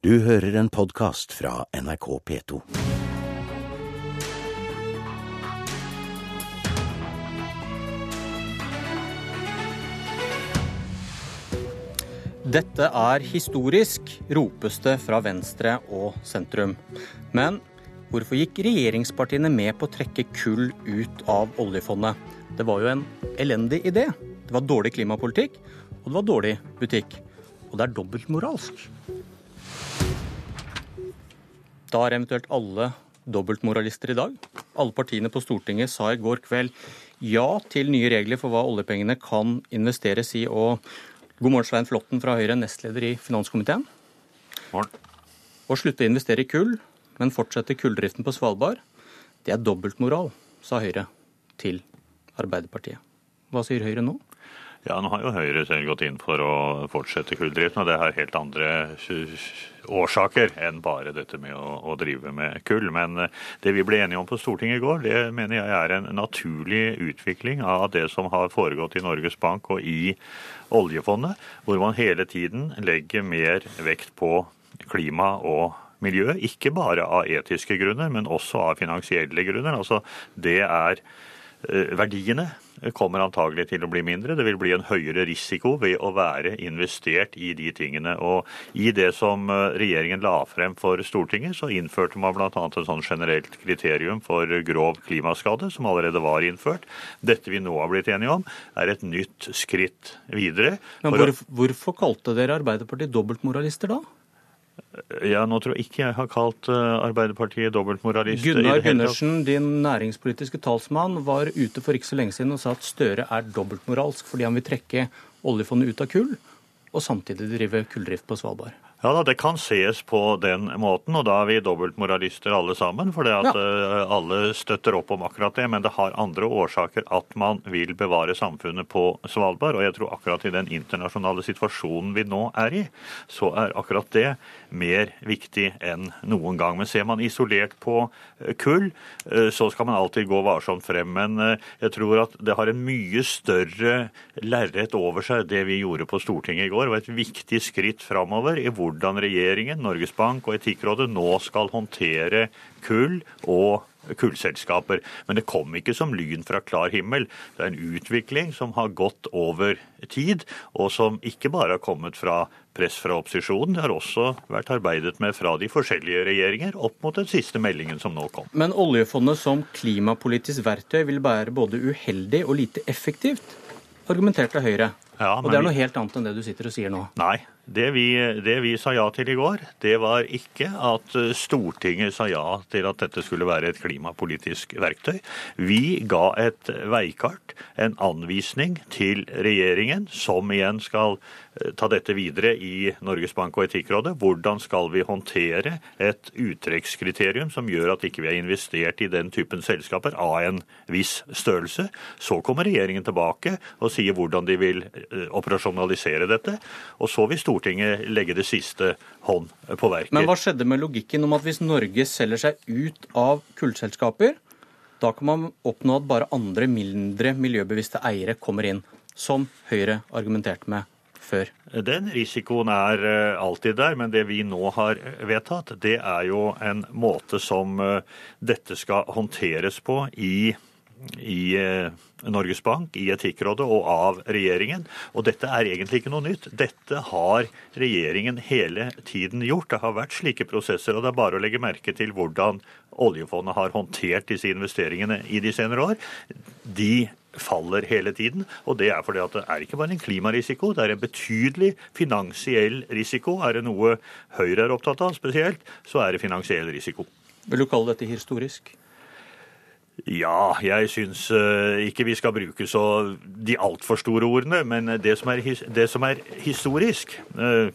Du hører en podkast fra NRK P2. Dette er historisk, ropes det fra Venstre og sentrum. Men hvorfor gikk regjeringspartiene med på å trekke kull ut av oljefondet? Det var jo en elendig idé. Det var dårlig klimapolitikk, og det var dårlig butikk. Og det er dobbeltmoralsk. Da er eventuelt alle dobbeltmoralister i dag. Alle partiene på Stortinget sa i går kveld ja til nye regler for hva oljepengene kan investeres i. Og god morgen, Svein Flåtten fra Høyre, nestleder i finanskomiteen. Morgen. Å slutte å investere i kull, men fortsette kulldriften på Svalbard, det er dobbeltmoral, sa Høyre til Arbeiderpartiet. Hva sier Høyre nå? Ja, nå har jo Høyre selv gått inn for å fortsette kulldriften, og det har helt andre årsaker enn bare dette med å, å, drive med kull. Men eh, det vi ble enige om på Stortinget i går, det mener jeg er en naturlig utvikling av det som har foregått i Norges Bank og i oljefondet, hvor man hele tiden legger mer vekt på klima og miljø. Ikke bare av etiske grunner, men også av finansielle grunner. Altså det er Eh, verdiene kommer antagelig til å bli mindre. Det vil bli en høyere risiko ved å være investert i de tingene. Og i det som eh, regjeringen la frem for Stortinget, så innførte man bl.a. et sånn generelt kriterium for grov klimaskade, som allerede var innført. Dette vi nå har blitt enige om, er et nytt skritt videre. Men hvor, hvorfor kalte dere Arbeiderpartiet dobbeltmoralister da? Ja, Nå tror jeg ikke jeg har kalt eh, Arbeiderpartiet dobbeltmoralist. Gunnar Gundersen, din næringspolitiske talsmann, var ute for ikke så lenge siden og sa at Støre er dobbeltmoralsk fordi han vil trekke oljefondet ut av kull og samtidig drive kulldrift på Svalbard. Ja da, Det kan ses på den måten, og da er vi dobbeltmoralister alle sammen. For det at ja. Eh, alle støtter opp om akkurat det. Men det har andre årsaker at man vil bevare samfunnet på Svalbard. Og jeg tror akkurat i den internasjonale situasjonen vi nå er i, så er akkurat det mer viktig enn noen gang. Men ser man isolert på eh, kull, eh, så skal man alltid gå varsomt frem. Men jeg tror at det har en mye større lerret over seg, det vi gjorde på Stortinget i går, og et viktig skritt framover i hvor hvordan regjeringen, Norges Bank og Etikkrådet nå skal håndtere kull og kullselskaper. Men det kom ikke som lyn fra klar himmel. Det er en utvikling som har gått over tid, og som ikke bare har kommet fra press fra opposisjonen. Det har også vært arbeidet med fra de forskjellige regjeringer opp mot den siste meldingen som nå kom. Men oljefondet som klimapolitisk verktøy vil være både uheldig og lite effektivt, argumenterte Høyre. Ja, og det er noe helt annet enn det du sitter og sier nå. Nei, det vi, det vi, sa ja til i går, det var ikke at Stortinget sa ja til at dette skulle være et klimapolitisk verktøy. Vi ga et veikart, en anvisning til regjeringen, som igjen skal eh, ta dette videre i Norges Bank og Etikkrådet. Hvordan skal vi håndtere et uttrekkskriterium som gjør at ikke vi har investert i den typen selskaper av en viss størrelse? Så kommer regjeringen tilbake og sier hvordan de vil eh, operasjonalisere dette. Og så vil Stortinget Stortinget legge det siste hånd på verket. Men hva skjedde med logikken om at hvis Norge selger seg ut av kullselskaper, da kan man oppnå at bare andre mindre miljøbevisste eiere kommer inn, som Høyre argumenterte med før? Den risikoen er eh, alltid der, men det vi nå har vedtatt, det er jo en måte som eh, dette skal håndteres på i i eh, Norges Bank, i Etikkrådet og av regjeringen. Og dette er egentlig ikke noe nytt. Dette har regjeringen hele tiden gjort. Det har vært slike prosesser, og det er bare å legge merke til hvordan oljefondet har håndtert disse investeringene i de senere år. De faller hele tiden, og det er fordi at det er ikke bare en klimarisiko, det er en betydelig finansiell risiko. Er det noe Høyre er opptatt av spesielt, så er det finansiell risiko. Vil du kalle dette historisk? Ja, jeg syns uh, ikke vi skal bruke så de altfor store ordene. Men det som er, det som er historisk, uh,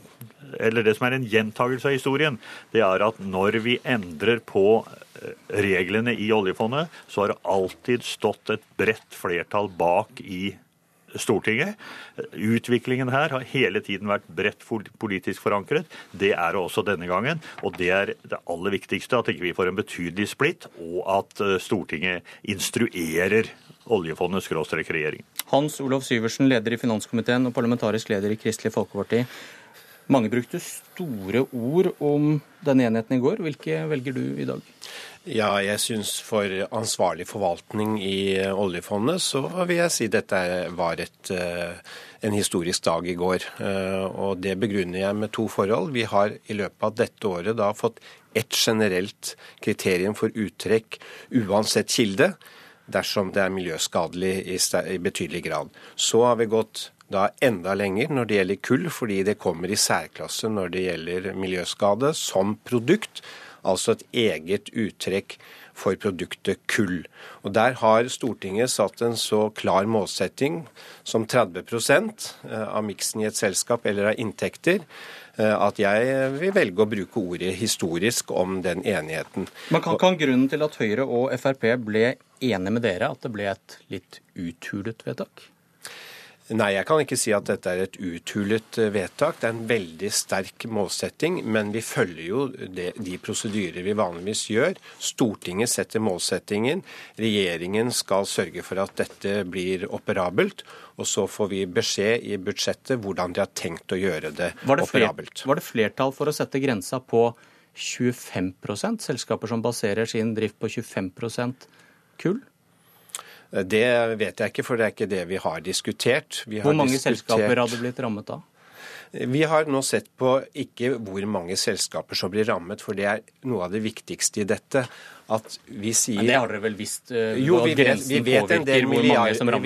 eller det som er en gjentagelse av historien, det er at når vi endrer på eh, reglene i oljefondet, så har det alltid stått et bredt flertall bak i Stortinget. Utviklingen her har hele tiden vært bredt politisk forankret. Det er det også denne gangen. Og det er det aller viktigste, at ikke vi får en betydelig splitt, og at eh, Stortinget instruerer oljefondet skråstrek regjering. Hans Olav Syversen, leder i finanskomiteen og parlamentarisk leder i Kristelig Folkeparti. Mange brukte store ord om denne enheten i går. Hvilke velger du i dag? Ja, jeg syns for ansvarlig forvaltning i oljefondet, så vil jeg si dette var et, eh, en historisk dag i går. Eh, og det begrunner jeg med to forhold. Vi har i løpet av dette året da fått ett generelt kriterium for uttrekk uansett kilde, dersom det er miljøskadelig i betydelig grad. Så har vi gått da enda lenger når det gjelder kull, fordi det kommer i særklasse når det gjelder miljøskade som produkt. Altså et eget uttrekk for produktet kull. Og Der har Stortinget satt en så klar målsetting som 30 eh, av miksen i et selskap eller av inntekter, eh, at jeg vil velge å bruke ordet historisk om den enigheten. Men kan, kan grunnen til at Høyre og Frp ble enige med dere, at det ble et litt uthulet vedtak? Nei, jeg kan ikke si at dette er et uthulet eh, vedtak. Det er en veldig sterk målsetting, men vi følger jo det, de prosedyrer vi vanligvis gjør. Stortinget setter målsettingen. Regjeringen skal sørge for at dette blir operabelt. Og så får vi beskjed i budsjettet hvordan de har tenkt å gjøre det, var det operabelt. Var det flertall for å sette grensa på 25% selskaper som baserer sin drift på 25% kull? Det vet jeg ikke, for det er ikke det vi har diskutert. Vi har hvor mange diskutert... selskaper hadde blitt rammet da? Vi har nå sett på ikke hvor mange selskaper som blir rammet, for det er noe av det viktigste i dette. At vi sier Men Det har dere vel visst? Uh, jo, vi vet, vi, vet vi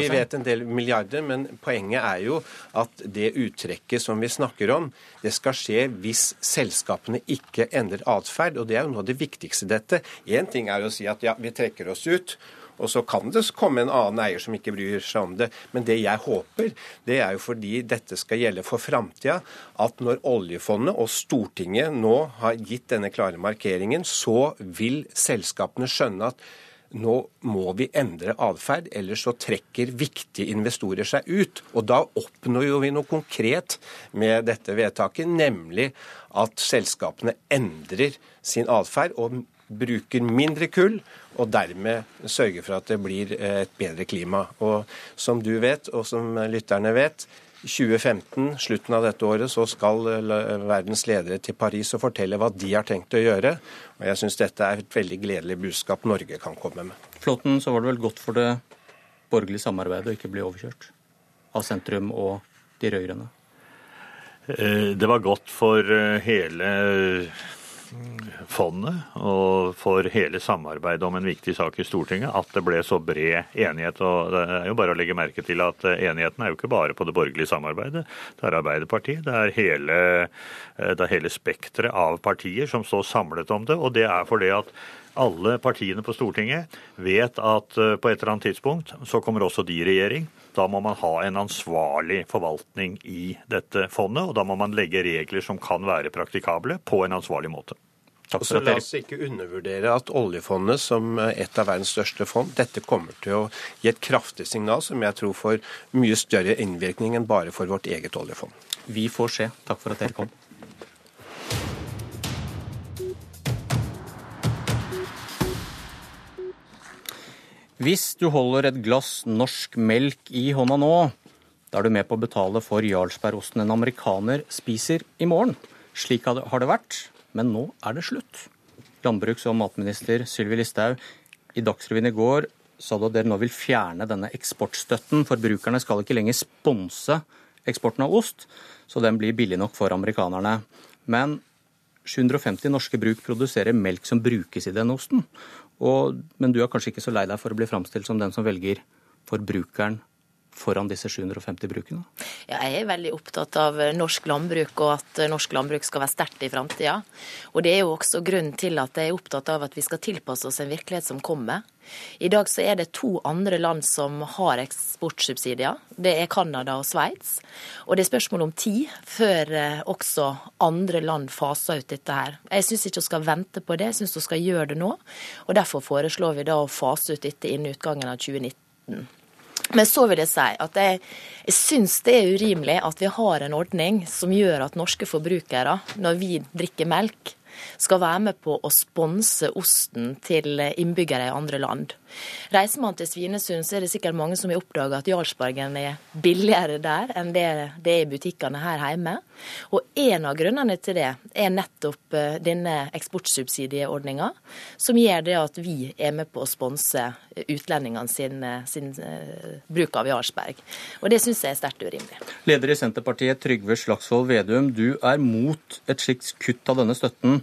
vet, en del milliarder, men poenget er jo at det uttrekket som vi snakker om, det skal skje hvis selskapene ikke endrer atferd. Og det er jo noe av det viktigste i dette. Én ting er å si at ja, vi trekker oss ut. Og så kan det komme en annen eier som ikke bryr seg om det. Men det jeg håper, det er jo fordi dette skal gjelde for framtida, at når oljefondet og Stortinget nå har gitt denne klare markeringen, så vil selskapene skjønne at nå må vi endre atferd, ellers så trekker viktige investorer seg ut. Og da oppnår jo vi noe konkret med dette vedtaket, nemlig at selskapene endrer sin atferd og bruker mindre kull, og dermed sørger for at det blir eh, et bedre klima. Og som du vet, og som lytterne vet, 2015, slutten av dette året, så skal eh, verdens ledere til Paris og fortelle hva de har tenkt å gjøre. Og jeg syns dette er et veldig gledelig budskap Norge kan komme med. Flåtten, så var det vel godt for det borgerlige samarbeidet å ikke bli overkjørt av sentrum og de rød-grønne? Eh, det var godt for hele fondet og for hele samarbeidet om en viktig sak i Stortinget at det ble så bred enighet. og Det er jo bare å legge merke til at enigheten er jo ikke bare på det borgerlige samarbeidet. Det er Arbeiderpartiet, det er hele, det hele spekteret av partier som står samlet om det. Og det er fordi at alle partiene på Stortinget vet at eh, på et eller annet tidspunkt så kommer også de i regjering. Da må man ha en ansvarlig forvaltning i dette fondet, og da må man legge regler som kan være praktikable, på en ansvarlig måte. Takk for La oss ikke undervurdere at oljefondet som et av verdens største fond, dette kommer til å gi et kraftig signal som jeg tror får mye større innvirkning enn bare for vårt eget oljefond. Vi får se. Takk for at dere kom. Hvis du holder et glass norsk melk i hånda nå, da er du med på å betale for Jarlsbergosten en amerikaner spiser i morgen. Slik har det vært, men nå er det slutt. Landbruks- og matminister Sylvi Listhaug, i Dagsrevyen i går sa du at dere nå vil fjerne denne eksportstøtten. Forbrukerne skal ikke lenger sponse eksporten av ost, så den blir billig nok for amerikanerne. Men 750 norske bruk produserer melk som brukes i den osten. Og, men du er kanskje ikke så lei deg for å bli framstilt som den som velger forbrukeren foran disse 750 brukene? Ja, jeg er veldig opptatt av norsk landbruk, og at norsk landbruk skal være sterkt i framtida. Og det er jo også grunnen til at jeg er opptatt av at vi skal tilpasse oss en virkelighet som kommer. I dag så er det to andre land som har eksportsubsidier. Det er Canada og Sveits. Og det er spørsmål om tid før eh, også andre land faser ut dette her. Jeg syns ikke vi skal vente på det, jeg syns vi skal gjøre det nå. Og derfor foreslår vi da å fase ut dette innen utgangen av 2019. Men så vil jeg si at jeg, jeg syns det er urimelig at vi har en ordning som gjør at norske forbrukere, når vi drikker melk, skal være med på å sponse osten til innbyggere i andre land. Reiser man til Svinesund, så er det sikkert mange som har oppdaga at Jarlsbergen er billigere der enn det det er i butikkene her hjemme. Og en av grunnene til det er nettopp eh, denne eksportsubsidieordninga, som gjør det at vi er med på å sponse utlendingene sin, eh, sin bruk av Jarlsberg. Og det syns jeg er sterkt urimelig. Leder i Senterpartiet Trygve Slagsvold Vedum, du er mot et slikt kutt av denne støtten,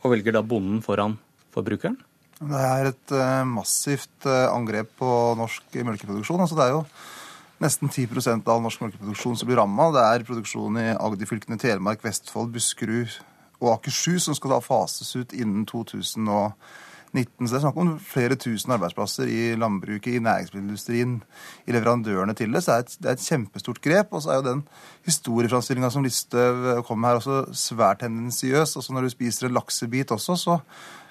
og velger da bonden foran forbrukeren? Det er et uh, massivt uh, angrep på norsk melkeproduksjon. Altså, det er jo nesten 10% av norsk melkeproduksjon som blir ramma. Det er produksjon i Agder-fylkene Telemark, Vestfold, Buskerud og Akershus som skal da fases ut innen 2019. Så det er snakk om flere tusen arbeidsplasser i landbruket, i næringsmiddelindustrien, i leverandørene til det. Så det er et, det er et kjempestort grep. Og så er jo den historieframstillinga som Listhaug kom her, også svært tendensiøs. Også når du spiser en laksebit også, så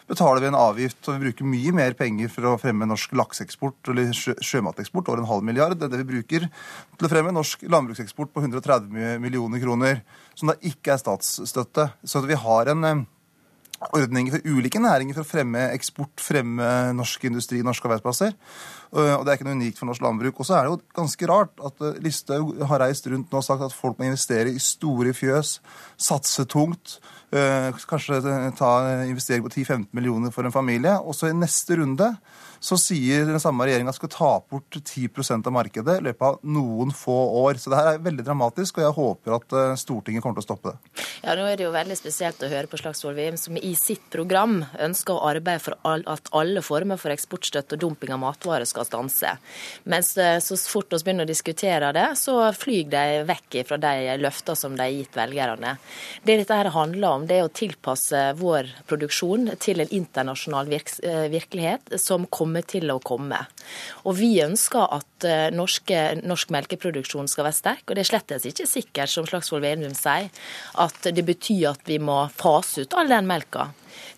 betaler vi en avgift, og vi bruker mye mer penger for å fremme norsk lakseeksport eller sjø sjømateksport, over en halv milliard. Det er det vi bruker til å fremme norsk landbrukseksport på 130 millioner kroner, som da ikke er statsstøtte. Så vi har en ordninger ordning for ulike næringer for å fremme eksport, fremme norsk industri, norske arbeidsplasser. Og det er ikke noe unikt for norsk landbruk. Og så er det jo ganske rart at eh, Listhaug har reist rundt nå og sagt at folk må investere i store fjøs, satse tungt. Eh, kanskje ta investering på 10-15 millioner for en familie. Og så i neste runde så sier den samme regjeringa skal ta bort 10% av markedet i løpet av noen få år. Så det her er veldig dramatisk, og jeg håper at eh, Stortinget kommer til å stoppe det. Ja, nå er det jo veldig spesielt å høre på Slagsvold Vedum, som i sitt program ønsker å arbeide for at alle former for eksportstøtte og dumping av matvarer skal stanse. Mens eh, så fort vi begynner å diskutere det, så flyr de vekk fra de løftene som de har gitt velgerne. Det dette her handler om, det er å tilpasse vår produksjon til en internasjonal eh, virkelighet som kommer kommer til å komme. Og vi ønsker at eh, norske, norsk melkeproduksjon skal være sterk. Og det er slett ikke sikkert, som Slagsvold Vedum sier, at det betyr at vi må fase ut all den melka.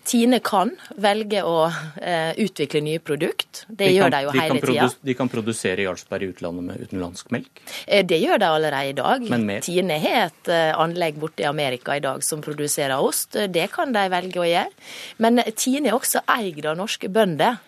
Tine kan velge å eh, utvikle nye produkt. Det de gjør de jo de hele tida. De kan produsere Jarlsberg i utlandet med utenlandsk melk? Eh, det gjør de allerede i dag. Tine har et eh, anlegg borte i Amerika i dag som produserer ost. Det kan de velge å gjøre. Men Tine er også eid av norske bønder.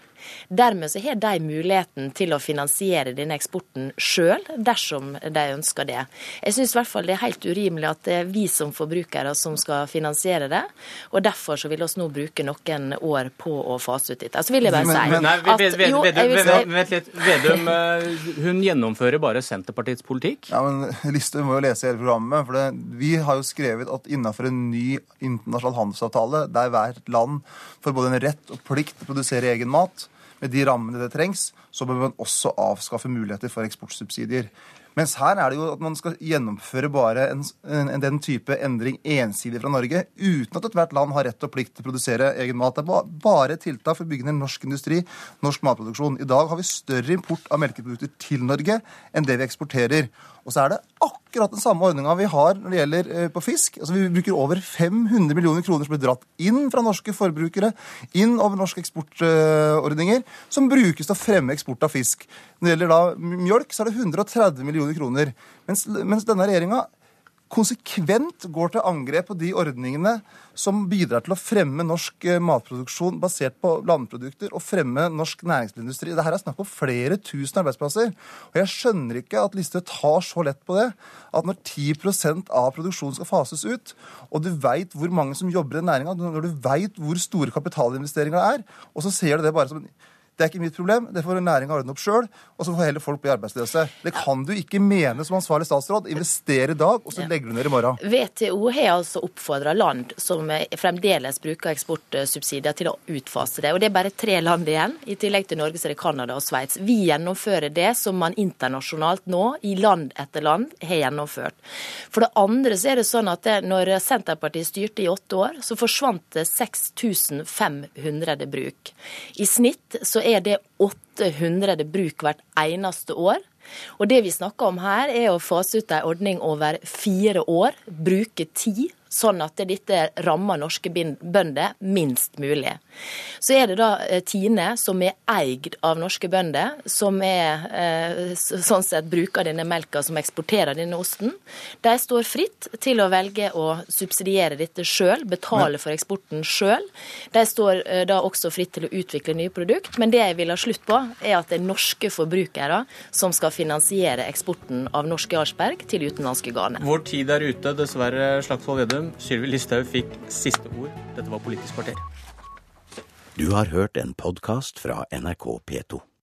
Dermed så har de muligheten til å finansiere denne eksporten sjøl, dersom de ønsker det. Jeg syns i hvert fall det er helt urimelig at det er vi som forbrukere som skal finansiere det. og Derfor så vil vi nå bruke noen år på å fase ut dette. Så vil jeg bare si men, at Vent litt. Vedum, eh, hun gjennomfører bare Senterpartiets politikk? Ja, men Listhaug må jo lese hele programmet. for det, Vi har jo skrevet at innenfor en ny internasjonal handelsavtale, der hvert land får både en rett og plikt til å produsere egen mat, med de rammene det trengs, så bør man også avskaffe muligheter for eksportsubsidier. Mens her er det jo at man skal gjennomføre bare en, en, den type endring ensidig fra Norge, uten at ethvert land har rett og plikt til å produsere egen mat. Det er bare tiltak for å bygge ned norsk industri, norsk matproduksjon. I dag har vi større import av melkeprodukter til Norge enn det vi eksporterer. Og så er det akkurat den samme ordninga vi har når det gjelder eh, på fisk. Altså Vi bruker over 500 millioner kroner som blir dratt inn fra norske forbrukere, inn over norske eksportordninger, som brukes til å fremme eksport av fisk. Når det gjelder da mjølk, så er det 130 millioner kroner. Mens, mens denne regjeringa konsekvent går til angrep på de ordningene som bidrar til å fremme norsk eh, matproduksjon basert på landprodukter og fremme norsk næringsmiddelindustri. Dette er snakk om flere tusen arbeidsplasser. Og jeg skjønner ikke at Listhaug tar så lett på det. At når 10% av produksjonen skal fases ut, og du veit hvor mange som jobber i næringa, når du veit hvor store kapitalinvesteringer det er, og så ser du det bare som en det er ikke mitt problem. Det får næringa ordne opp sjøl. Og så får heller folk bli arbeidsløse. Det kan du ikke mene som ansvarlig statsråd. Investere i dag, og så legger du ned i morgen. WTO har altså oppfordra land som fremdeles bruker eksportsubsidier til å utfase det. Og det er bare tre land igjen. I tillegg til Norge så er det Canada og Sveits. Vi gjennomfører det som man internasjonalt nå, i land etter land, har gjennomført. For det andre så er det sånn at det, når Senterpartiet styrte i åtte år, så forsvant det 6500 bruk. I snitt så er det 800 bruk hvert eneste år. Og det vi snakker om her, er å fase ut en ordning over fire år, bruke tid sånn at dette rammer norske bønder minst mulig. Så er det da eh, Tine, som er eid av norske bønder, som er, eh, sånn sett bruker denne melka som eksporterer denne osten. De står fritt til å velge å subsidiere dette sjøl, betale for eksporten sjøl. De står eh, da også fritt til å utvikle nye produkt, men det jeg vil ha slutt på, er at det er norske forbrukere som skal finansiere eksporten av norske Jarlsberg til utenlandske garner. Vår tid er ute, dessverre, Slagsvold Vedum. Sylvi Listhaug fikk siste ord. Dette var Politisk kvarter. Du har hørt en podkast fra NRK P2.